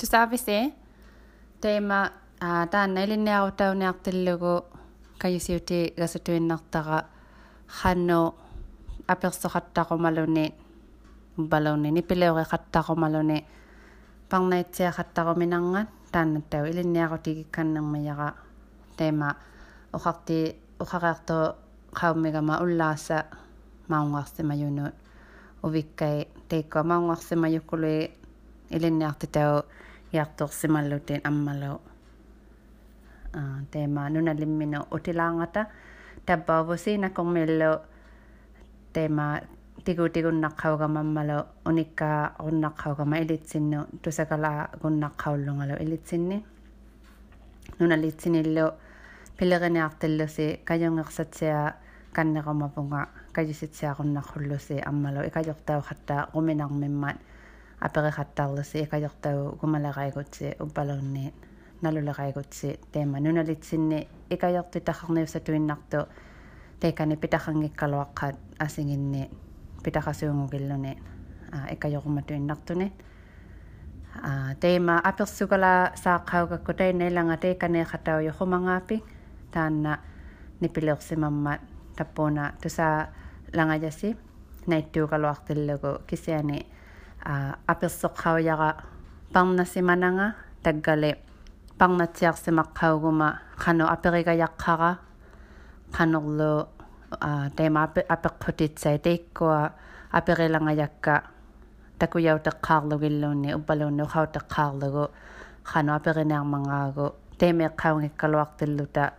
тусаависи тема yak tok simal lo ten amma lo ah, te ma nuna limmino utilangata tabba bo si na kong melo te ma tigu tigu nakhaw ga mamma lo unika on nakhaw ga ma elitsin no tusakala gun nakhaw lo ngalo elitsin ni nuna litsinillo pilegeniartello si kajongaqsatsia kanneqomapunga kajisitsia qunnaqhullu si ammalo ikajortau khatta quminarmimmat aperikattaalasi ikajortagu kumalaqaigutsi uppalunniit nalulaqaigutsi teema. Nunalitsinni ikajortitaqarniussa tuinnartu teekani pitaqanngikkaluaqqaat asinginni pitaqasuungukilluni ikajorumatuinnartuni teema apersukala saaqaugakku tainnailanga teekaneeqatau yoqumangaapi taanna nipileersimammat tappuuna tusaa langajasi naittuukaluartillugu kisiani аперсоққауяра парнасиманага таггали парнатсиарсимаққаугума қану аперигаяққара қанерлу тема аперпутитсай теиккуа аперилангаякка такуяутеққаарлугиллуунни уппалуунни ухаутеққаарлугу қану аперинеармангаагу темеққаунгиккалуартиллута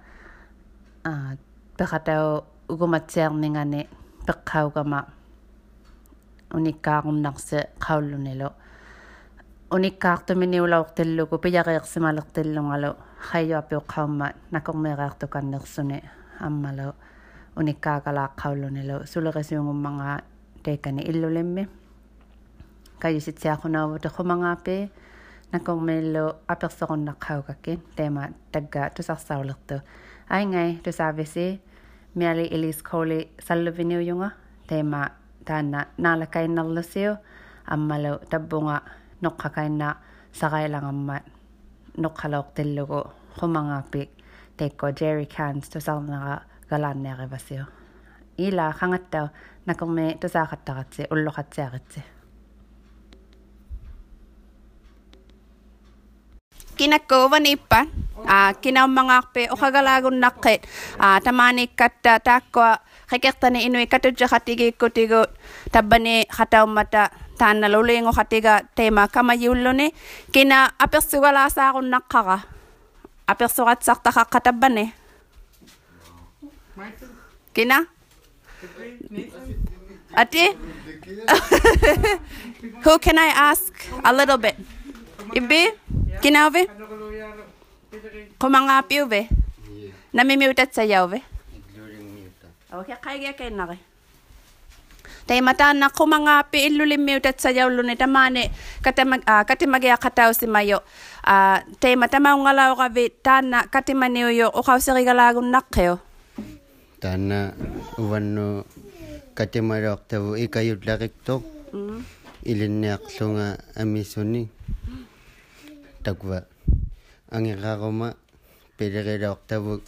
а пехатау угуматсиарнингани пеққаугама униккаагуннарси qaulлунилу униккаартуминиулаортиллугу пияриерсималертиллунгалу хайюапиоққаумма накормеериартуканнерсуни аммалу униккаагалааққауллунилу сулерисиунгуммангаа тейкани иллулимми кайиситсиахунааву тохумангаапи накормеиллу аперсоқуннаққаугакки тема тагга тусарсаулерту айнгай тусаависи miali Elise Coley salluviniujunga tana nalakain nallasiu ammalu tabbunga noqqakainna saqailangammat noqqaloqtillugu qumangapik teikko jerry cans tusarnera galanneerivasiu ila qangattau nakormi tusaaqattaqatsi ulloqatsiaqitsi kinakkuuva nippan Ah, a kinaw mangakpe o kagalagun nakket a ah, tamani katta takwa keketani inui katuja khatigi kutigo tabani khataw mata tanna lulingo khatiga tema kama yullone kina apersugala sa gun nakkaga apersugat sakta khakatabane kina Ati? Who can I ask a little bit? Ibi? Kinavi? Kinauve? Kumangapiuve? Namimiutat sayauve? Okay, kaya kaya na tay mata na kumangapi ilulimmiutat sayawluni tamane katamag uh, katimagya kataw si mayo. Uh, tay mata maungalaw kavi tana katimaniuyo ukaw si rigalagun nakyo tana uwanno katimarok tawo ikayut lakiktok mm. ilinniaqlunga amisuni Angiraroma, Pedrera Octavo,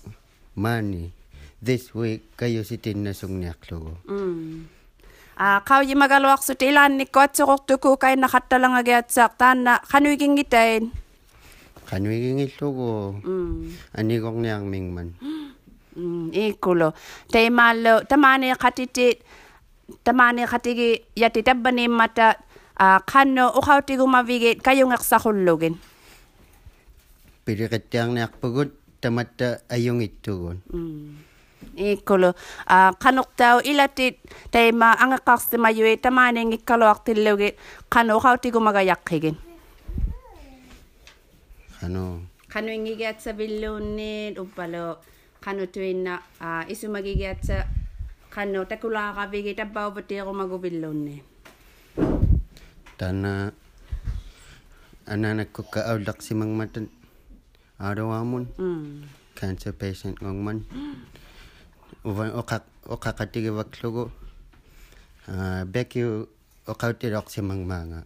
Mani. This week, kayo si Tinasong Niaklugo. Mm. Ah, kau yung magalawak sa tilan ni Kotso Koktuku kay nakatalang agyatsak. Tana, kanuiging itain. Kanuiging itlugo. Mm. Anigong niyang mingman. Mm, ikulo. Tay malo, tamani katitit, tamani katigi yatitabani mata, uh, kano ukaw tigumavigit kayong aksakulugin piliqittiarniarpugut tamatta ajungittugun mm. ikkulu a ah, qanuqtau ilatit taima angaqarsimayui eh, tamaanianngikkaluartillugit qanuqautikumagayaqqigin qanu qanuingigiatsavilluunniit uppalu qanutuinna a ah, isumagigiatsa qanu takulaaqavigi tappauvatiiqumaguvilluunniit tana ananakkukka aullaqsimangmatan arawa mun mm. cancer patient ngong man. Uvan okak okakati ge waklugo a ah, beki okauti rok simang manga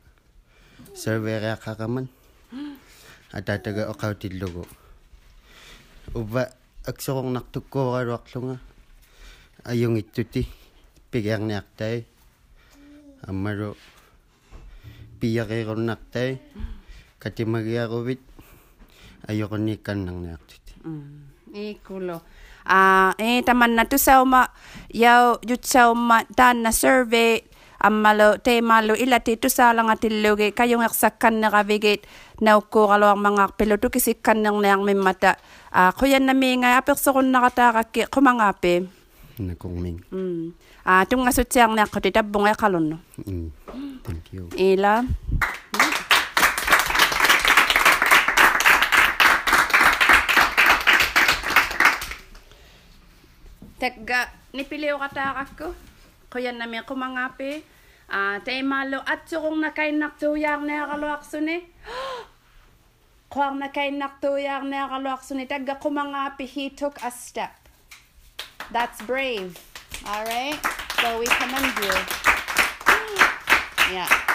serve ra kakaman. Atata ge okauti lugo uva aksorong naktukko ga waklunga ayung ittuti pigang naktai. ayoko ni kanang na aktiti. Mm. Eh, Ikulo. Ah, uh, eh taman na to sa uma yaw yut sa uma tan na survey ammalo te malo ila te to sa lang atilugi kayong aksakan na kavigit na ko kalo ang mga piloto kasi kanang ah, na ang mimata. Ah, uh, kuya na minga apekso kun nakatakak kumangape. Nakongming. Mm. Ah, uh, tunga sutyang na ako ay kalon no. Mm. Thank you. Ila. Tegga, nipiliw katakak ko. Kuya namin kumangapi. Ah, tay malo at kung nakainak tuyang na kaluakso ni. Kuang nakainak tuyang na kaluakso ni. Tegga kumangapi, he took a step. That's brave. All right? So we commend you. Yeah.